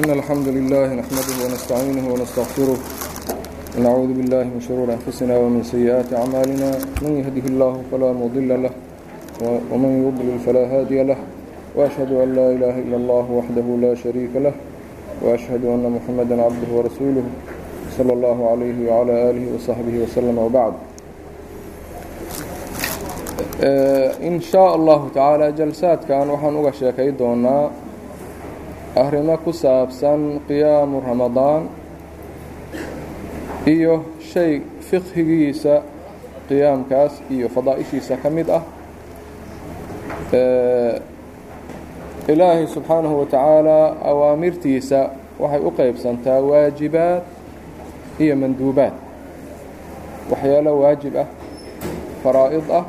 إن الحمد لله نحمده ونستعينه ونستغفره ونعوذ بالله من شرور أنفسنا ومن سيئات أعمالنا من يهده الله فلا مضل له ومن يضلل فلا هادي له وأشهد أن لا إله إلا الله وحده لا شريك له وأشهد أن محمدا عبده ورسوله صلى الله عليه وعلى آله وصحبه وسلم وبعد إن شاء الله تعالى جلساتkan waxaan uga sheekay doonaa arrimo ku saabsan qiyaamu ramadaan iyo shay fiqhigiisa qiyaamkaas iyo fadaa'ishiisa ka mid ah ilaahay subxaanahu wa tacaalaa awaamirtiisa waxay u qeybsantaa waajibaad iyo manduubaad waxyaalo waajib ah faraa'id ah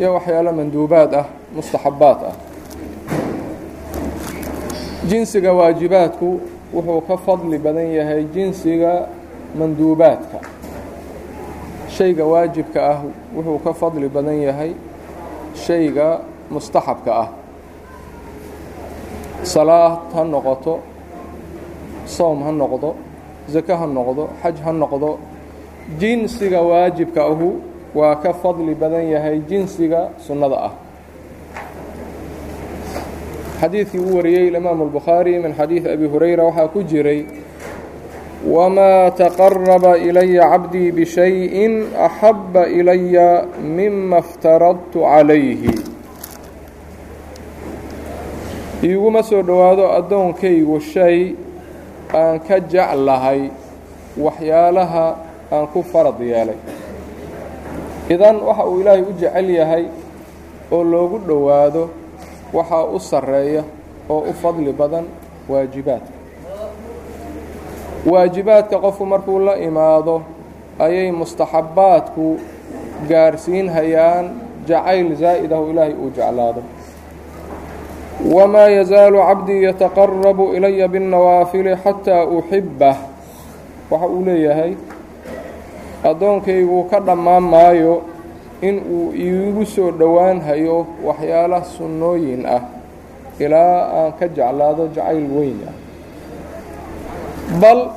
iyo waxyaalo manduubaad ah mustaxabbaad ah jinsiga waajibaadku wuxuu ka fadli badan yahay jinsiga manduubaadka. Shayga waajibka ah wuxuu ka fadli badan yahay shayga mustaxabka ah. Salaad ha noqoto soom ha noqdo sako ha noqdo xaj ha noqdo jinsiga waajibka ahu waa ka fadli badan yahay jinsiga sunnada ah xadiidkii uu wariyey imaamu اlbukhaari min xadiidi abi hurayra waxaa ku jiray wamaa taqaraba ilaya cabdii bishayin axaba ilaya mima اftaradtu calayhi. Iiguma soo dhowaado addoonkaygu shay aan ka jeclahay waxyaalaha aan ku farad yeelay. Idan waxa uu ilaahay u jecel yahay oo loogu dhowaado waxaa u sarreeya oo u fadli badan waajibaadka. Waajibaadka qofku markuu la imaado ayay mustaxabbaadku gaarsiinhayaan jacayl zaa'idahu ilaahay uu jeclaado. Wamaa yazaalu cabdii yataqarabu ilaya biاnnawaafili xataa uxibbah waxa uu leeyahay addoonkaygu ka dhammaan maayo in uu iigu soo dhowaan hayo waxyaala sunnooyin ah ilaa aan ka jeclaado jacayl weyn ah. Bal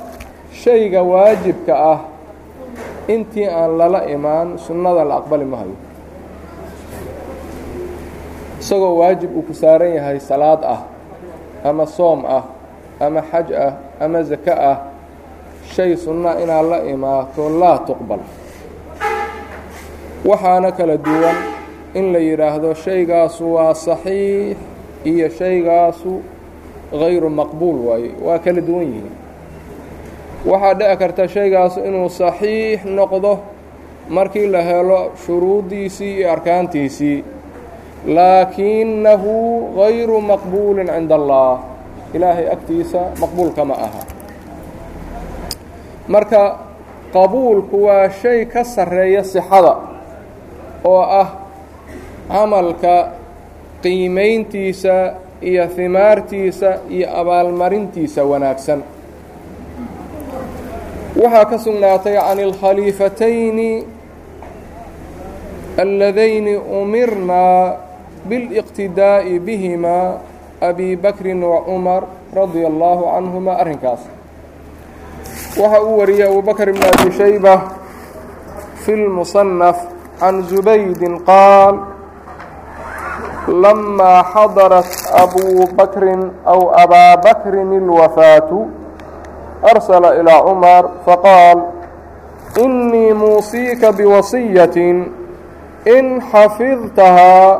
shayga waajibka ah intii aan lala imaan sunnada la aqbali ma hayo. Isagoo waajib uu ku saaran yahay salaad ah ama soom ah ama xaj ah ama sako ah shay sunna inaad la imaato laa tuqbal waxaana kala duwan in la yidhaahdo shaygaasu waa saxiix iyo shaygaasu hayru maqbuul waaye waa kala duwan yihiin. Waxaa dhici karta shaygaasu inuu saxiix noqdo markii la helo shuruuddiisii iyo arkaantiisii laakinahu hayru maqbuulin cinda allah ilaahay agtiisa maqbuulka ma aha. Marka qabuulku waa shay ka sarreeya sixada oo ah camalka qiimayntiisa iyo himaartiisa iyo abaalmarintiisa wanaagsan. Waxaa ka sugnaatay can اlkhaliifatayni alladayni umirnaa biاliqtidaa'i bihima abi bakrin wa cumar radia allaahu canhuma arrinkaas. Waxa uu wariyey abu bakr bn abi shayba fi lmusanaf can zubaydin qaal lamaa xadarat abu bakrin aw abaa bakrin اlwafaatu arsala ilىa cumar faqaal inii muusiika biwasiyatin in xafidtahaa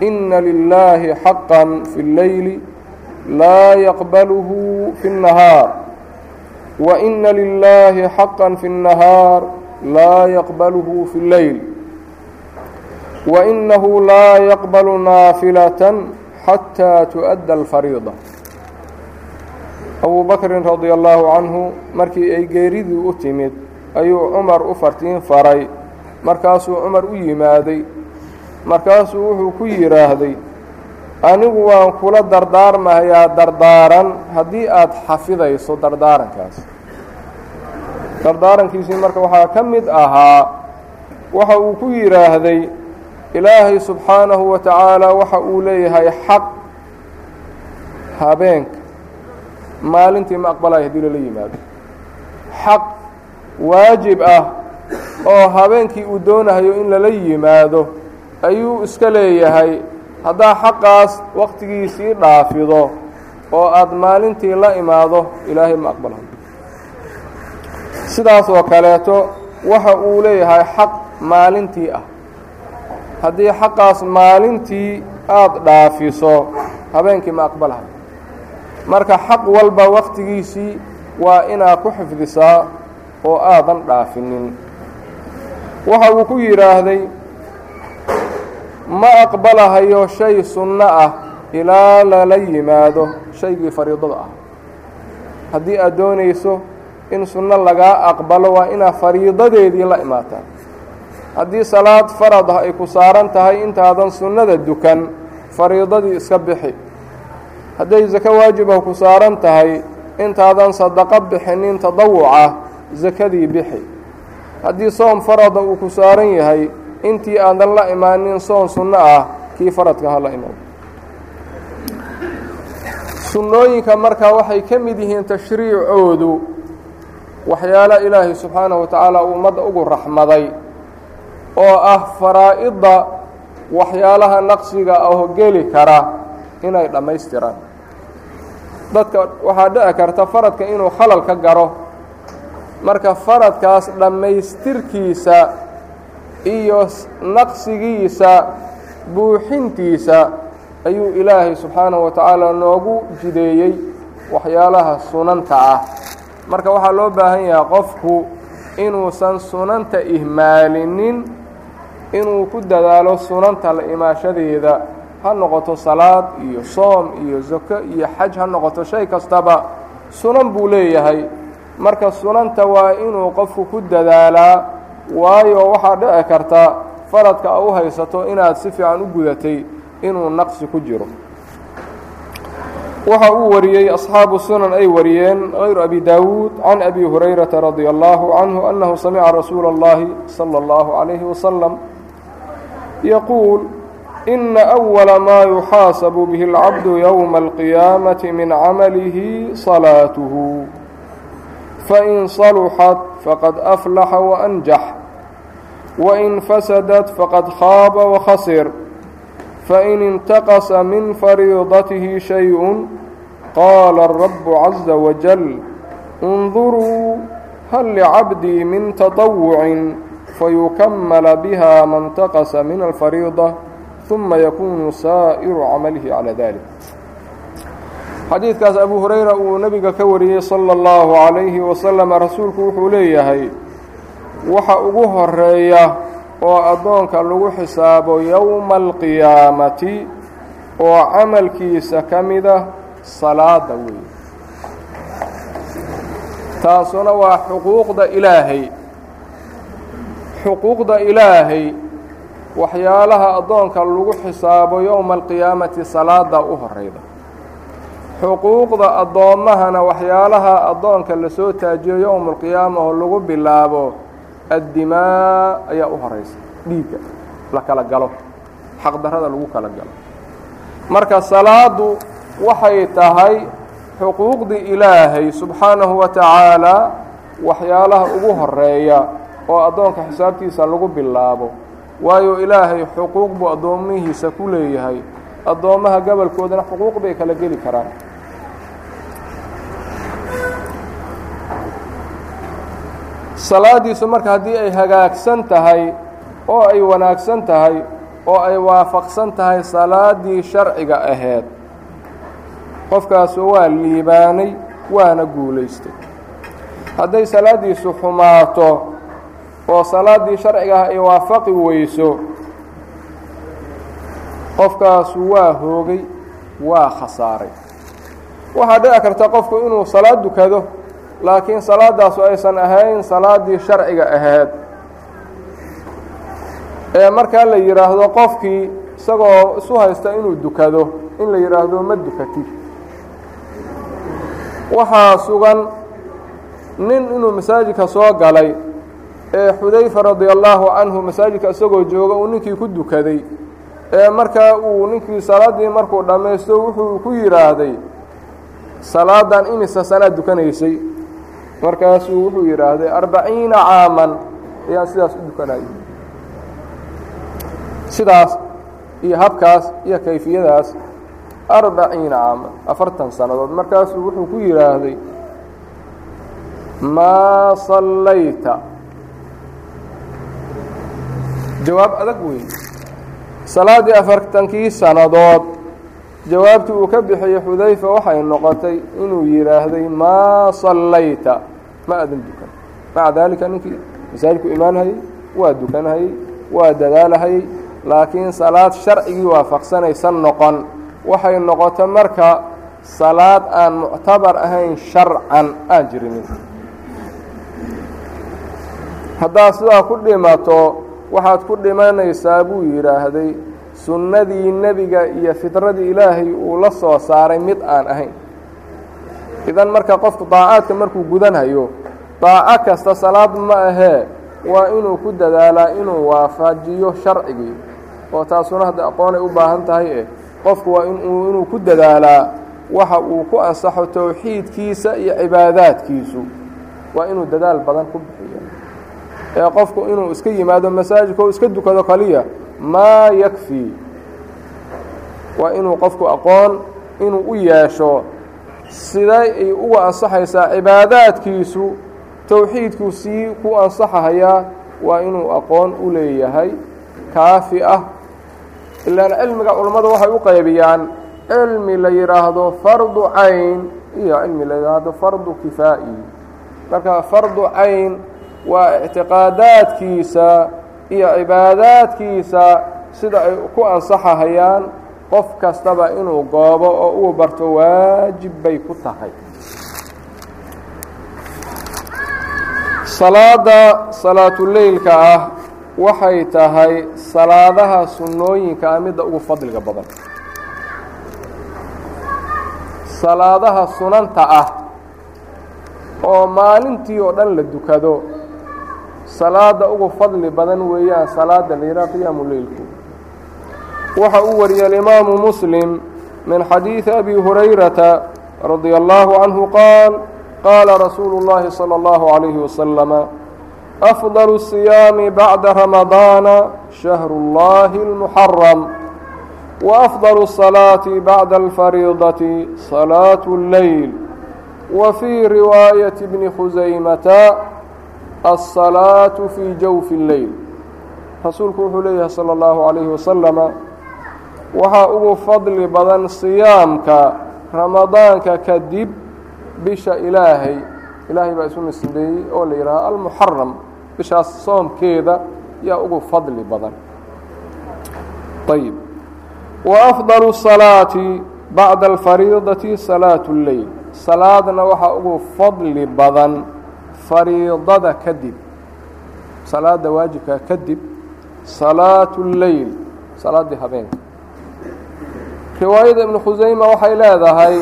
ina lilaahi xaqa fi اlleyli laa yaqbalhu fi الnahaar وإن لله حقا في النهاar laa يqبله في الليل وإنه laa يqبل ناaفلة حتى تؤdى الفريضة أبو بكر رضي الله عنه markii ay geeridii u timid ayuu cمar u fartiin faray markaasuu cمar u yimaaday markaasuu wuxuu ku yidhaahday anigu waan kula dardaarmahayaa dardaaran haddii aad xafidayso dardaarankaas dardaarankiisii marka waxaa ka mid ahaa waxa uu ku yidhaahday ilaahay subxaanahu wa tacaala waxa uu leeyahay xaq habeenka. Maalintii ma aqbalayo haddii lala yimaado. Xaq waajib ah oo habeenkii uu doonahayo in lala yimaado ayuu iska leeyahay. Haddaa xaqaas wakhtigiisii dhaafido oo aada maalintii la imaado ilaahay ma aqbalayo sidaas oo kaleeto waxa uu leeyahay xaq maalintii ah. Haddii xaqaas maalintii aada dhaafiso habeenkii ma aqbalahay marka xaq walba wakhtigiisii waa inaad ku xifdisaa oo aadan dhaafinin. Waxa uu ku yidhaahday ma aqbalahayo shay sunno ah ilaa lala yimaado shaygii fariidada ah. Haddii aad doonayso in sunno lagaa aqbalo waa inaad fariidadeedii la imaataa. Haddii salaad farad ah ay ku saaran tahay intaadan sunnada dukan fariidadii iska bixi. Hadday sako waajibah ku saaran tahay intaadan sadaqo bixinin tadawuca sakadii bixi. Haddii soom farada uu ku saaran yahay intii aadan la imaanin soon sunno ah kii faradka ha la imaado sunnooyinka markaa waxay ka mid yihiin tashriicoodu waxyaala ilaahay subxaanahu wa tacaala uu ummadda ugu raxmaday oo ah faraa'idda waxyaalaha naqsiga ahoo geli kara inay dhammaystiraan dadka waxaa dhici karta faradka inuu khalal ka garo. Marka faradkaas dhammaystirkiisa iyo naqsigiisa buuxintiisa ayuu ilaahay subxaanahu wa tacaala noogu jideeyey waxyaalaha sunanta ah marka waxaa loo baahan yahay qofku inuusan sunanta ihmaalinin inuu ku dadaalo sunanta la imaashadeeda. Ha noqoto salaad iyo soom iyo sako iyo xaj ha noqoto shay kastaba sunan buu leeyahay. Marka sunanta waa inuu qofku ku dadaalaa waayo waxaa dhici karta faradka a u haysato inaad si fiican u gudatay inuu naqsi ku jiro waxa uu wariyey asxaabu sunan ay wariyeen hayru abi daawuud can abi hurayrata radia allahu canhu annahu samica rasuula اllahi salى اllahu calayhi wasalam yaquul ina أwala maa yuxaasabu bihi اlcabdu yowma alqiyaamati min camalihi salaatuhu fain saluxat faqad aflaxa waanjax wain fasadat faqad khaaba wakhasir fain intaqasa min fariidatihi shay-un qaala rabu caza wajal اnduruu hal licabdii min taطawucin fayukamala biha man taqasa min alfariida uma yakunu saa'iru camalihi calaa dalik xadiidkaas abu hurayra uu nebiga ka wariyey sala allahu calayhi wasalama rasuulku wuxuu leeyahay waxa ugu horreeya oo addoonka lagu xisaabo yowma alqiyaamati oo camalkiisa ka mida salaada weeye taasuna waa xuquuqda ilaahay. Xuquuqda ilaahay waxyaalaha addoonka lagu xisaabo yowma alqiyaamati salaada u horeyda xuquuqda addoommahana waxyaalaha addoonka la soo taajiyo yowma alqiyaama oo lagu bilaabo addimaa ayaa u horeysa dhiigga la kala galo xaqdarrada lagu kala galo. Marka salaadu waxay tahay xuquuqdii ilaahay subxaanahu wa tacaalaa waxyaalaha ugu horreeya oo addoonka xisaabtiisa lagu bilaabo. Waayo ilaahay xuquuq buu addoommihiisa ku leeyahay. Addoommaha gobolkoodana xuquuq bay kala geli karaan salaadiisu marka haddii ay hagaagsan tahay oo ay wanaagsan tahay oo ay waafaqsan tahay salaadii sharciga ahayd qofkaasu waa liibaanay waana guulaystay. Hadday salaaddiisu xumaato oo salaaddii sharciga ah ay waafaqi weyso qofkaasu waa hoogay waa khasaaray. Waxaa dhici karta qofku inuu salaad dukado laakiin salaadaasu aysan ahayn salaaddii sharciga ahayd. Ee markaa la yidhaahdo qofkii isagoo isu haysta inuu dukado in la yidhaahdo ma dukatid waxaa sugan nin inuu masaajidka soo galay ee xudayfa radia allaahu canhu masaajidka isagoo jooga uu ninkii ku dukaday. Ee markaa uu ninkii salaaddii markuu dhammaysto wuxuu ku yidhaahday salaadan imisa sanaad dukanaysay markaasuu wuxuu yidhaahday arbaciina caaman. Ayaan sidaas u dukanayay. Sidaas iyo habkaas iyo kayfiyadaas arbaciina caaman. Afartan sannadood markaasuu wuxuu ku yidhaahday maa sallayta. Jawaab adag weyn. Salaaddii afartankii sannadood jawaabtii uu ka bixiyey xudayfa waxay noqotay inuu yidhaahday maa sallayta ma adan dukan maca daalika ninkii masaajidku imaanhayey waa dukanhayey waa dadaalahayey laakiin salaad sharcigii waafaqsanaysan noqon. Waxay noqoto marka salaad aan muctabar ahayn sharcan aan jirinin haddaad sidaa ku dhimato waxaad ku dhimanaysaa buu yidhaahday sunnadii nebiga iyo fidradii ilaahay uu la soo saaray mid aan ahayn. Idan marka qofku daacaadka markuu gudanhayo daaco kasta salaad ma ahee waa inuu ku dadaalaa inuu waafajiyo sharcigii. Oo taasuna hadda aqoonay u baahan tahay eh. Qofku waa inuu ku dadaalaa waxa uu ku ansaxo towxiidkiisa iyo cibaadaadkiisu. Waa inuu dadaal badan ku bixiyo. Ee qofku inuu iska yimaado masaajidka oo iska dukado kaliya maa yakfii waa inuu qofku aqoon inuu u yeesho siday ay uga ansaxaysaa cibaadaadkiisu towxiidku sii ku ansaxahayaa waa inuu aqoon u leeyahay kaafi ah. Ilaan cilmiga culummadu waxay u qaybiyaan cilmi la yidhaahdo fardu cayn iyo cilmi la yidhaahdo fardu kifaa'i. Marka fardu cayn waa ictiqaadaadkiisa iyo cibaadaadkiisa sida ay ku ansaxahayaan qof kastaba inuu goobo oo uu barto waajib bay ku tahay salaada salaatuleylka ah waxay tahay salaadaha sunnooyinka ah midda ugu fadliga badan. Salaadaha sunanta ah oo maalintii oo dhan la dukado salaada ugu fadli badan weeyaan salaada la yidhaha qiyaamu leylku. Waxa uu wariyey alimaamu muslim min xadiidi abi hurayrata radia allahu canhu qaal qaala rasuulu اllahi salى اllahu عalayhi wasalama afضل الصiyaami bacda ramadaana shahru اllahi اlmuxaram وأfضل الصلاaة bacda الfariidaةi صalaaة الleyl wa fii riwaayaة bni khusaymata الصalaaة fii jawfi الleyl rasuulku wuxuu leeyahay salى اllahu عalayhi wasalama waxaa ugu fadli badan siyaamka ramadaanka kadib bisha ilaahay ilaahay baa isu nisbeeyey oo la yidhaahdo almuxaram bishaas soomkeeda yaa ugu fadli badan. Ayb waafdalu salaati bacda alfariidati salaatu lleyl salaadna waxaa ugu fadli badan fariidada kadib. Salaada waajibkaa kadib salaatu lleyl salaaddii habeenka. Riwaayada ibnu khusayma waxay leedahay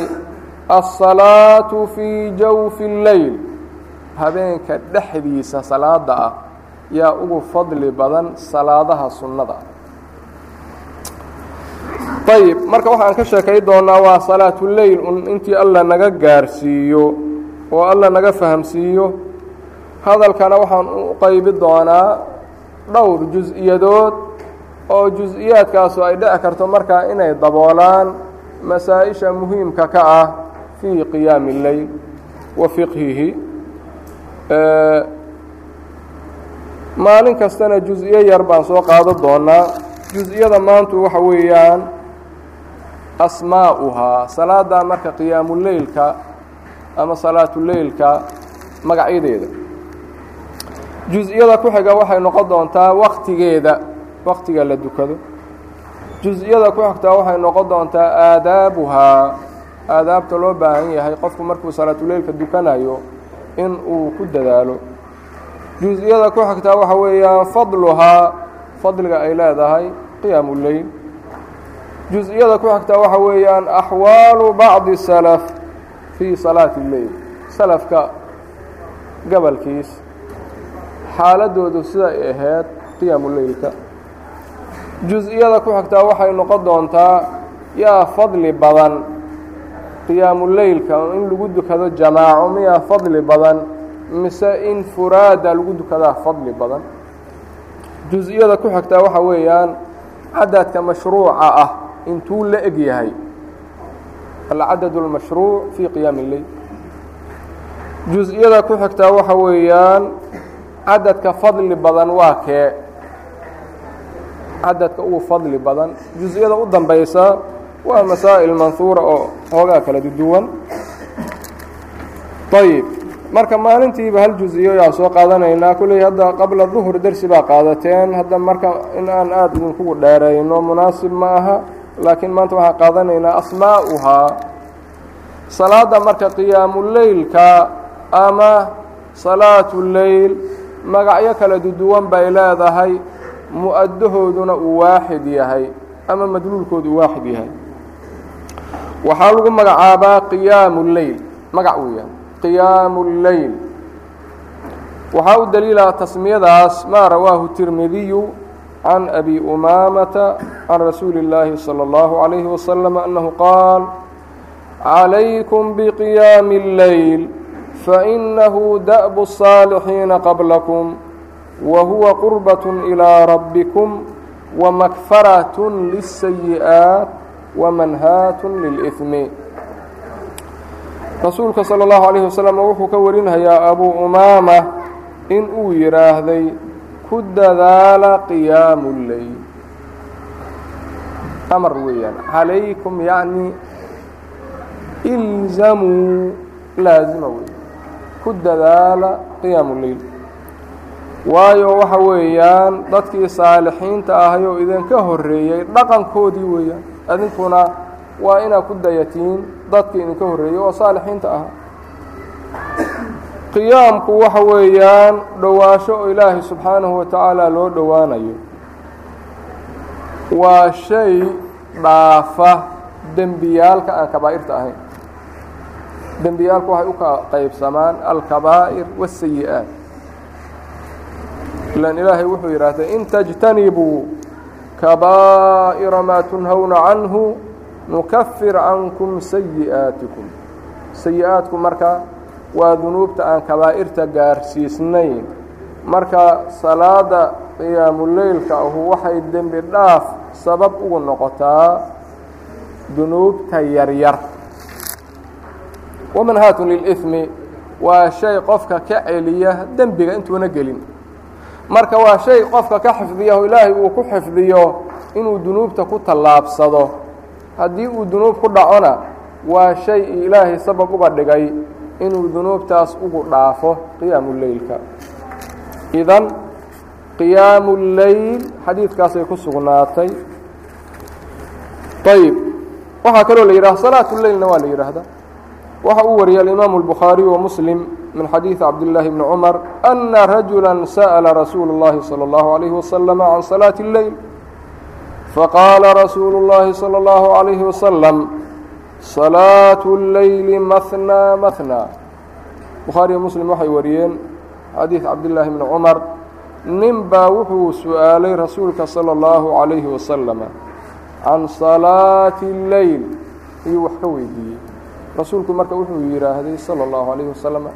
الصalaaةu fii jawfi الleyl habeenka dhexdiisa salaada ah yaa ugu fadli badan salaadaha sunnada ah ayb marka waxaan ka sheekay doonaa waa salaatuleyl un intii alla naga gaarsiiyo oo alla naga fahamsiiyo hadalkana waxaan u qaybi doonaa dhowr jus-iyadood oo jus-iyaadkaasu ay dhici karto markaa inay daboolaan masaa-isha muhiimka ka ah fii qiyaami اleyl wa fiqhihi maalin kastana jus-iyo yar baan soo qaado doonaa. jus-iyada maantu waxa weeyaan asmaa'uhaa salaada marka qiyaamuleylka ama salaatuleylka magacyadeeda. jus-iyada ku xiga waxay noqon doontaa waktigeeda waktiga la dukado. jus-iyada ku xigtaa waxay noqon doontaa aadaabuhaa aadaabta loo baahan yahay qofku markuu salaatuleylka dukanayo in uu ku dadaalo. Jus-iyada ku xigtaa waxa weeyaan fadluhaa fadliga ay leedahay qiyaamu leyl. Jus-iyada ku xigtaa waxa weeyaan axwaalu bacdi salaf fii salaati اleyl salafka gabalkiis xaaladoodu sida ay ahayd qiyaamu leylka. Jus-iyada ku xigtaa waxay noqon doontaa yaa fadli badan qiyaamuleylka in lagu dukado jamaaco miyaa fadli badan mise in furaada lagu dukadaa fadli badan. Jus-iyada ku xigtaa waxa weeyaan cadadka mashruuca ah intuu la eg yahay. Alcadad اlmashruuc fii qiyaami اleyl jus-iyada ku xigtaa waxa weeyaan cadadka fadli badan waa kee? Cadadka ugu fadli badan. Jus-iyada u dambaysa waa masaa'il manhuura oo hoogaa kala duwan. Ayib marka maalintiiba hal jus-iyo yaa soo qaadanaynaa kulley hadda qabla duhur dersi baa qaadateen. Hadda marka in aan aada idinkugu dheerayno munaasib ma aha laakiin maanta waxaan qaadanaynaa asmaa'uhaa salaada marka qiyaamuleylka ama salaatu leyl magacyo kala duwan bay leedahay mu'adahooduna uu waaxid yahay ama madluulkoodu uu waaxid yahay waxaa lagu magacaabaa qiyaamu leyl magac uu yahay qiyaamu اleyl waxaa u daliila tasmiyadaas maa rawaahu tirmidiyu can abi umaamata can rasuuli اllaahi salى اllahu عalayhi wasalam annahu qaal calaykum bqiyaami اlleyl fainahu da'bu الصaalixiina qablakum wa huwa qurbaة ilىa rabbikum wamakfaraة liلsayi'aaت wamanhaatun lilimi rasuulka sala allahu calayhi wasalam wuxuu ka warinhayaa abuu umaama in uu yidhaahday ku dadaala qiyaamu leyl amar weeyaan calaykum yacni ilzamuu laazima wey ku dadaala qiyaamu leyl waayo waxa weeyaan dadkii saalixiinta ahay oo idinka horreeyey dhaqankoodii weeyaan adinkuna waa inaad ku dayatiin dadkii idinka horreeyey oo saalixiinta ahaa. Qiyaamku waxa weeyaan dhowaasho oo ilaahay subxaanahu wa tacaala loo dhowaanayo. Waa shay dhaafa dembiyaalka aan kabaa'irta ahayn. Dembiyaalku waxay u ka qaybsamaan alkabaa'ir waاsayi'aat ilan ilaahay wuxuu yidhaahday in tajtanibuu kabaa'ira maa tunhawna canhu nukafir cankum sayi'aatikum sayi-aadku marka waa dunuubta aan kabaa'irta gaarsiisnayn marka salaada qiyaamuleylka ahu waxay dembi dhaaf sabab ugu noqotaa dunuubta yaryar. Wamanhaatun lilإثmi waa shay qofka ka celiya dembiga intuuna gelin marka waa shay qofka ka xifdiyaho ilaahay uu ku xifdiyo inuu dunuubta ku tallaabsado. Haddii uu dunuub ku dhacona waa shay ilaahay sabab uga dhigay inuu dunuubtaas ugu dhaafo qiyaamu leylka idan qiyaamu leyl xadiidkaasay ku sugnaatay. Ayb waxaa kaloo la yidhaha salaatu leylna waa la yidhaahdaa. Waxa uu wariyay alimaamu الbukhaariyu wamuslim min xadiidi cabdillaahi bni cumar ana rajula sa'la rasuulu اllahi salى اllahu عalayhi wasalama can salaati اleyl faqaala rasuulu اllahi salى اllahu عalayhi wasalam salaatu اleyli mahnaa mahnaa bukhaariyo muslim waxay wariyeen xadiid cabdillaahi bni cumar nin baa wuxuu su-aalay rasuulka salى اllahu عalayhi wasalama can salaati اleyl ayuu wax ka weydiiyey rasuulku marka wuxuu yidhaahday salى اllahu عalayه wasalam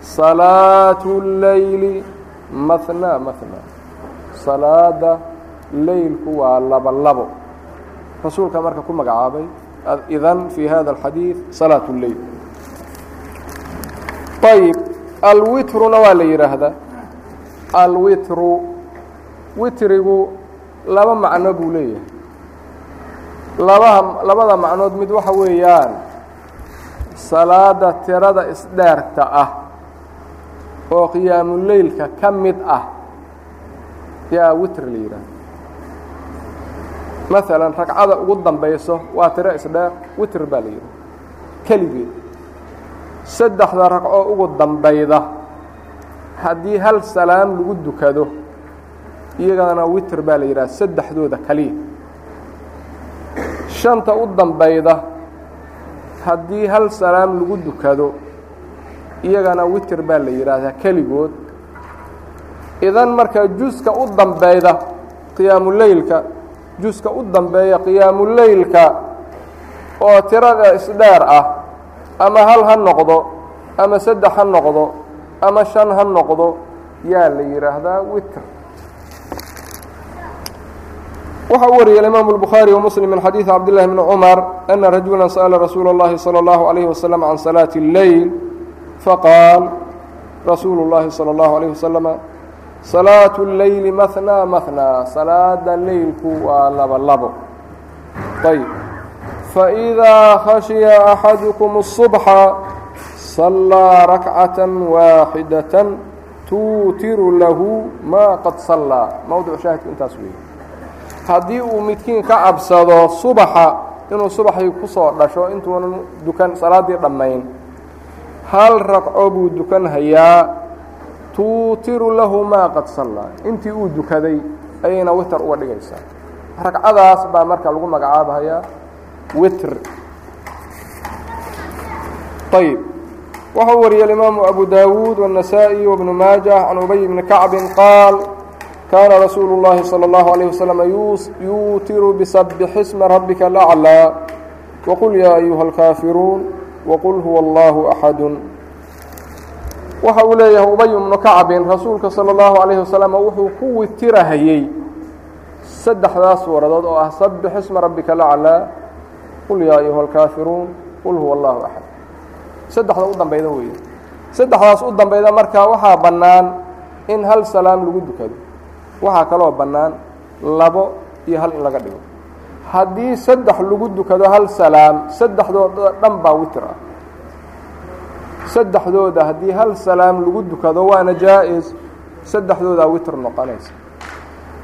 salaatu leyli mathnaa mathnaa salaada leylku waa laba labo rasuulka marka ku magacaabay idan fii hada alxadiid salaat lleyl ayib alwitruna waa la yidhaahdaa alwitru witrigu laba macno buu leeyahay labaa labada macnood mid waxa weeyaan salaada tirada isdheerta ah oo qiyaamuleylka ka mid ah yaa witr la yidhaahdo. Maalan ragcada ugu dambayso waa tiro isdheer witr baa la yidhahda keligeed saddexda ragco ugu dambayda haddii hal salaam lagu dukado iyagana witr baa la yidhahda saddexdooda kaliya. Shanta u dambayda haddii hal salaam lagu dukado iyagana witr baa la yidhaahdaa keligood idan marka juska u dambeeyda qiyaamuleylka juska u dambeeya qiyaamuleylka oo tirada isdheer ah ama hal ha noqdo ama saddex ha noqdo ama shan ha noqdo yaa la yidhaahdaa witr waxa u wariyay imaamu الbukhaarي وmsلم min xadiiثi cabdالlahi bni cmar أna rajula sأla rasuula الlahi slى الlahu عalيه waslم can salaaةi الleyl faqaal rasuulu الlahi salى الlahu عalيه waslم salaaة الleyli maثnى maثnى salaada leylku waa labo labo ayb faإidaa khashiya أxadukum الصubxa صalىa rakcaة waaxidaة tuutiru lahu ma qad salىa mowdic shaahidku intaas weeye haddii uu midkiin ka cabsado subaxa inuu subaxii ku soo dhasho intuunan dukan salaaddii dhammayn hal ragco buu dukan hayaa tuutiru lahu maa qad sallaa intii uu dukaday ayayna witer uga dhigaysaa ragcadaas baa marka lagu magacaabahayaa witr ayb waxau wariyay alimaamu abu daawuud والنasaaئي وبnu maajah can ubay bni kacbin qaal kaana rasuulu الlahi salى الlahu عalيه waslm yuutiru bisabxi sma rabika اlأclىa waqul yaa ayuha اlkaafiruun waqul huwa allaahu axadun waxa uu leeyahay ubay ibnu kacbin rasuulka sala allahu calayhi wasalam wuxuu ku witirahayey saddexdaas waradood oo ah sabbix isma rabbika laclaa qul yaa ayuha alkaafiruun qul huwa allaahu axad saddexda u dambayda weeye saddexdaas u dambayda markaa waxaa bannaan in hal salaam lagu dukado waxaa kaloo bannaan labo iyo hal in laga dhigo haddii saddex lagu dukado hal salaam saddexdooda dhan baa witr ah saddexdooda haddii hal salaam lagu dukado waana jaa-is saddexdoodaa witr noqonaysa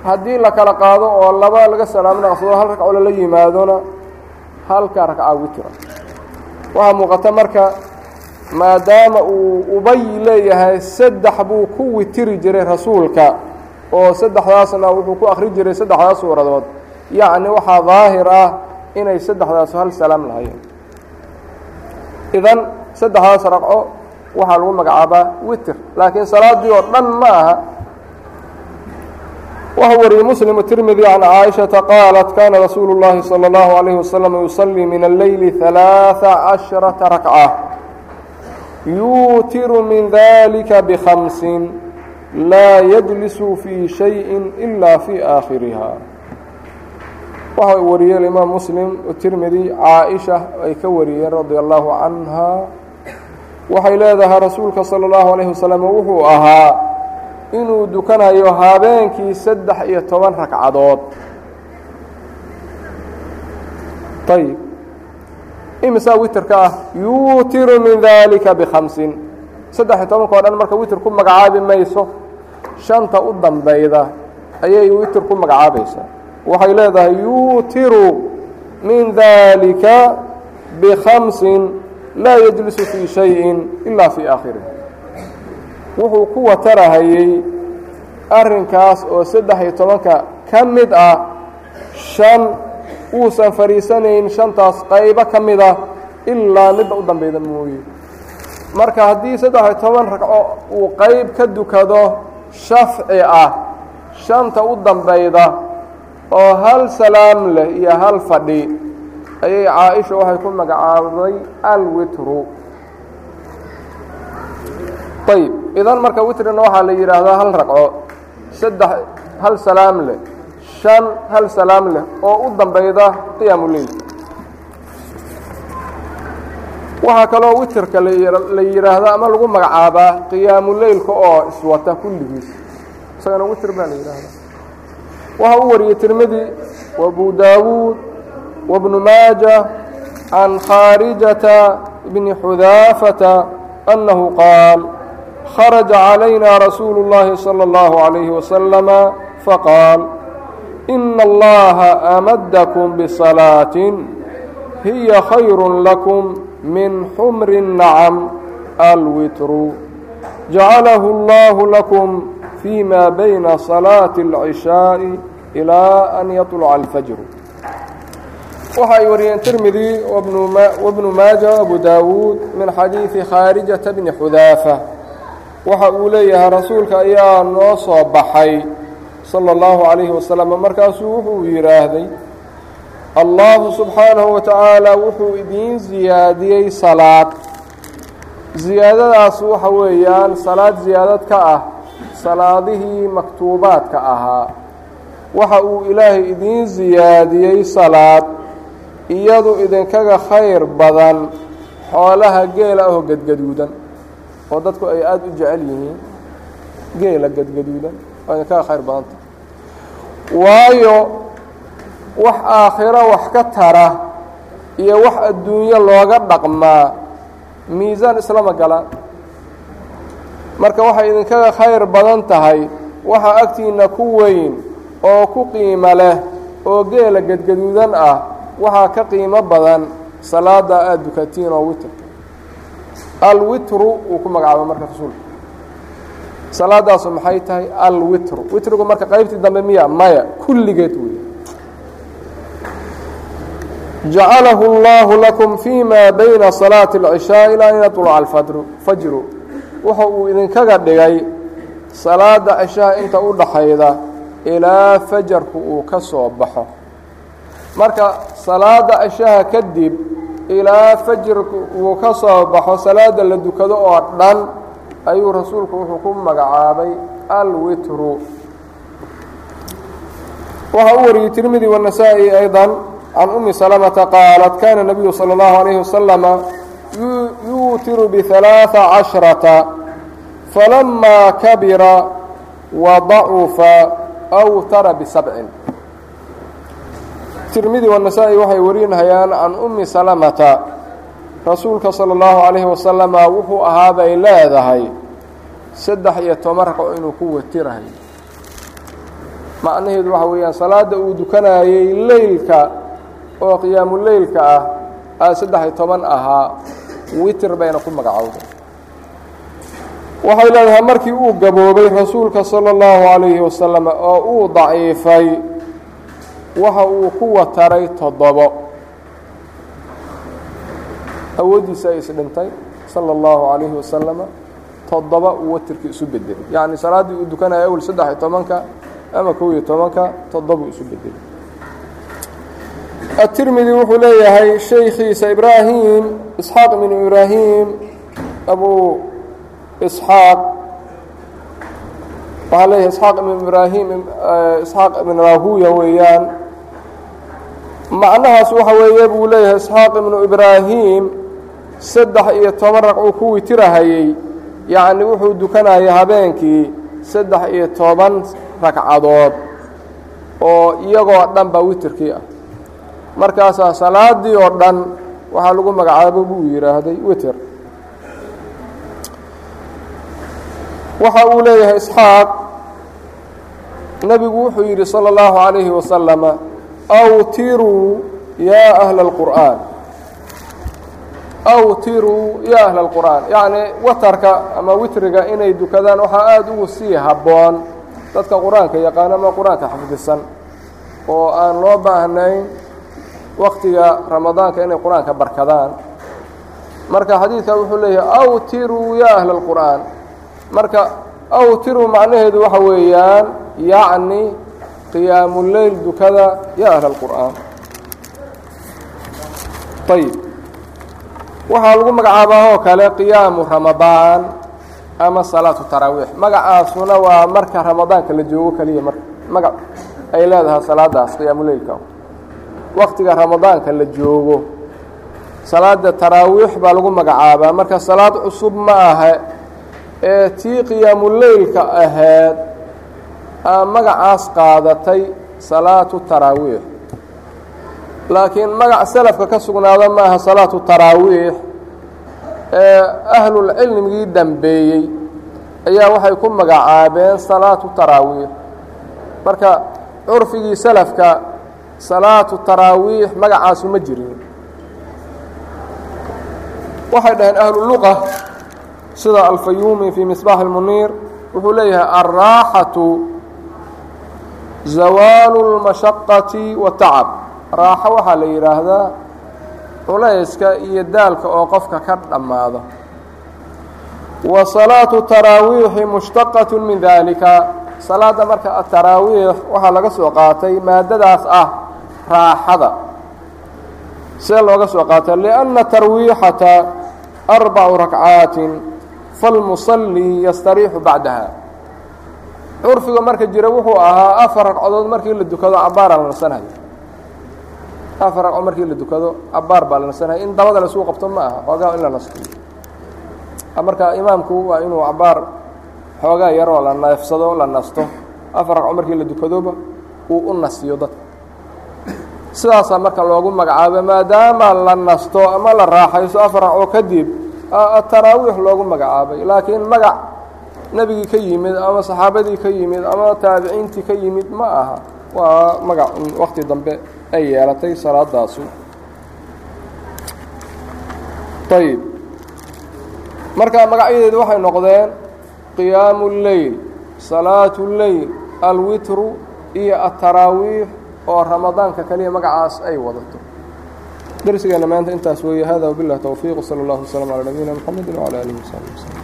haddii la kala qaado oo laba laga salaam naqsado hal ragco lala yimaadona halka ragca witra. Waxaa muuqata marka maadaama uu ubay leeyahay saddex buu ku witiri jiray rasuulka oo saddexdaasna wuxuu ku akri jiray saddexdaas suuradood yacni waxaa daahir ah inay saddexdaas hal salaam lahayeen idan saddexdaas ragco waxaa lagu magacaabaa witr laakiin salaaddii oo dhan ma aha waxau wariyey muslim tirmidi can caaishata qaalat kana rasuulu اllahi salى اllahu عalayhi wasalam yusalii min alleyli ثalaaثa caشharaةa rakca yuutiru min dalika bkhamsin laa yajlisu fii shayin ila fii aakhiriha waxa uu wariyey imaam muslim tirmidi caaisha ay ka wariyeen radia allahu canha waxay leedahay rasuulka salى اllahu alayhi wasalam wuxuu ahaa inuu dukanayo habeenkii saddex iyo toban ragcadood. Ayib imisaa witerka ah? Yuutiru min dalika bkhamsin saddex iyo tobanka o dhan marka witer ku magacaabi mayso shanta u dambeyda ayay witer ku magacaabaysaa waxay leedahay yuutiru min dalika bkhamsin laa yajlisu fii shayin ila fii aakhirih. Wuxuu ku watarahayey arrinkaas oo saddex iyo tobanka ka mid ah shan uusan fadhiisanayn shantaas qaybo ka mid ah ilaa midda u dambeyda mooye. Marka haddii saddex iyo toban ragco uu qayb ka dukado shafci ah shanta u dambeyda oo hal salaam leh iyo hal fadhi ayay caa-isha waxay ku magacaabday alwitru. Ayb idan marka witrina waxaa la yidhaahdaa hal ragco saddex hal salaam leh shan hal salaam leh oo u dambeyda qiyaamu leyl waxaa kaloo witrka la yidhaahdaa ama lagu magacaabaa qiyaamu leylka oo iswata kulligiis. Isagana witr baa la yidhaahdaa waxa u wariyey tirmidi wabu daawuud wabnu maaja can khaarijata bni xudaafata annahu qaal خرج علينا رسول الله صلى الله عليه وسلم فقال إن الله أمدكم بصلاة هي خير لكم من حمر النعم الوتر جعله fii ma bayna salaati alcishaa'i ilaa an yaطluca alfajru waxa ay wariyeen tirmidi wabnu maaja abu daawuud min xadiidi khaarijata bni xudaafa waxa uu leeyahay rasuulka ayaa noo soo baxay sala allahu calayhi wasalam markaasuu wuxuu yidhaahday allahu subxaanahu wa tacaala wuxuu idiin siyaadiyey salaad siyaadadaas waxa weeyaan salaad siyaadad ka ah salaadihii maktuubaadka ahaa. Waxa uu ilaahay idiin siyaadiyey salaad iyadu idinkaga khayr badan xoolaha geela ahoo gadgaduudan oo dadku ay aada u jecel yihiin geela gadgaduudan oo idinkaga khayr badanta waayo wax aakhiro wax ka tara iyo wax adduunyo looga dhaqmaa miisaan islama galaan marka waxay idinkaga khayr badan tahay waxaa agtiinna ku weyn oo ku qiimo leh oo geela gadgaduudan ah waxaa ka qiimo badan salaada aada dukatiin oo witrka alwitru uu ku magacaaba marka rasuulka salaadaasu maxay tahay alwitru witrigu marka qaybtii dambe miya maya kulligeed wey jacalahu اllahu lakum fima bayna salaati اlcishaa ilaa an yaطluca alfadru wuxuu uu idinkaga dhigay salaadda ashaha inta u dhaxayda ilaa fajarku uu ka soo baxo. Marka salaada ashaha kadib ilaa fajirku uu ka soo baxo salaadda la dukado oo dhan ayuu rasuulku wuxuu ku magacaabay alwitru. Waxaa u wariyey tirmidi wanasaa-i aydan can umi salamata qaalat kaana nabiyu sala اllahu alayhi wasalama yuutiru bihalaaثa cashrata falamaa kabira wa dacufa awtara bisabcin tirmidi wanasaa'i waxay warinayaan can ummi salamata rasuulka sala allahu calayhi wasalama wuxuu ahaabay leedahay saddex iyo toban ragco inuu ku watirahay macnaheedu waxa weeyaan salaada uu dukanayay leylka oo qiyaamuleylka ah aa saddex iyo toban ahaa witir bayna ku magacaawday waxay leedahay markii uu gaboobay rasuulka sala allahu calayhi wasalam oo uu daciifay waxa uu ku wataray toddobo. Awooddiisa ay isdhintay sala allahu calayhi wasalama toddoba uu watirkii isu bedelay yacni salaaddii uu dukanaya awel saddex iyo tobanka ama kow iyo tobanka toddobuu isu bedelay aلtirmidi wuxuu leeyahay shaykhiisa ibraahim isxaaq ibnu ibraahim abu isxaaq. Waxaa leeyahay isxaaq ibn ibraahim isxaaq ibn rahuya weeyaan. Macnahaas waxa weeye buu leeyahay isxaaq ibnu ibraahim saddex iyo toban rag uu ku witirahayey yacni wuxuu dukanayay habeenkii saddex iyo toban ragcadood oo iyagoo dhan ba witirkii ah markaasaa salaadii oo dhan waxaa lagu magacaabo buu yidhaahday witer waxa uu leeyahay isxaaq nebigu wuxuu yidhi salى اllahu عalayhi wasalama awtiruu yaa ahla اlqur'aan awtiruu yaa ahla اlqur'aan yacni watarka ama witriga inay dukadaan waxaa aada ugu sii habboon dadka qur-aanka yaqaano ama qur-aanka xafdisan oo aan loo baahnayn waktiga ramadaanka inay qur'aanka barkadaan. Marka xadiidka wuxuu leeyahay awtiruu yaa ahla اlqur'aan marka awtiruu macnaheedu waxa weeyaan yacni qiyaamuleyl dukada yaa ahla اlqur'aan ayib waxaa lagu magacaabaa oo kale qiyaamu ramadaan ama salaatu taraawiix magacaasuna waa marka ramadaanka la joogo keliya mar. Magac ay leedahay salaadaas qiyaamuleylka waktiga ramadaanka la joogo. Salaada taraawiix baa lagu magacaabaa. Marka salaad cusub ma aha ee tii qiyaamuleylka ahayd aa magacaas qaadatay salaatu taraawiix. Laakiin magac salafka ka sugnaada maaha salaatu taraawiix. Ee ahlulcilmigii dambeeyey ayaa waxay ku magacaabeen salaatu taraawiix. Marka curfigii salafka salaatu taraawiix magacaasu ma jirin. Waxay dhaheen ahluluqa sida alfayuumi fii misbaax اlmuniir wuxuu leeyahay alraaxatu zawaalu اlmashaqati watacab raaxo waxaa la yidhaahdaa culayska iyo daalka oo qofka ka dhammaado wa salaatu taraawiixi mushtaqatu min dalika salaadda marka ataraawiix waxaa laga soo qaatay maadadaas ah raaxada. See looga soo qaata liأnna tarwiixata arbacu rakcaatin falmusallii yastariixu bacdaha. Curfiga marka jira wuxuu ahaa afar ragcadood markii la dukado cabaaraa la nasanayo afar ragco markii la dukado cabaar baa la nasanaya in dabada laisuu qabto ma aha xoogaa in la nasto. Marka imaamku waa inuu cabaar xoogaa yaroo la neefsado la nasto. Afar ragco markii la dukadoba uu u nasiyo dadka sidaasaa marka loogu magacaabo maadaama la nasto ama la raaxayso afar ragco kadib taraawiix loogu magacaabay. Laakiin magac nebigii ka yimid ama saxaabadii ka yimid ama taabiciintii ka yimid ma aha. Waa magac wakti dambe ay yeelatay salaadaasu ayib marka magacyadeedu waxay noqdeen qiyaamu اleyl salaatu اleyl alwitru iyo ataraawiix oo ramadaanka kaliya magacaas ay wadato. Darsigeenna maanta intaas weeye. Hada wabilah towfiiq sala اllah waslm calaa nabiyina mxamedi wcala alihi wasaxbi waslm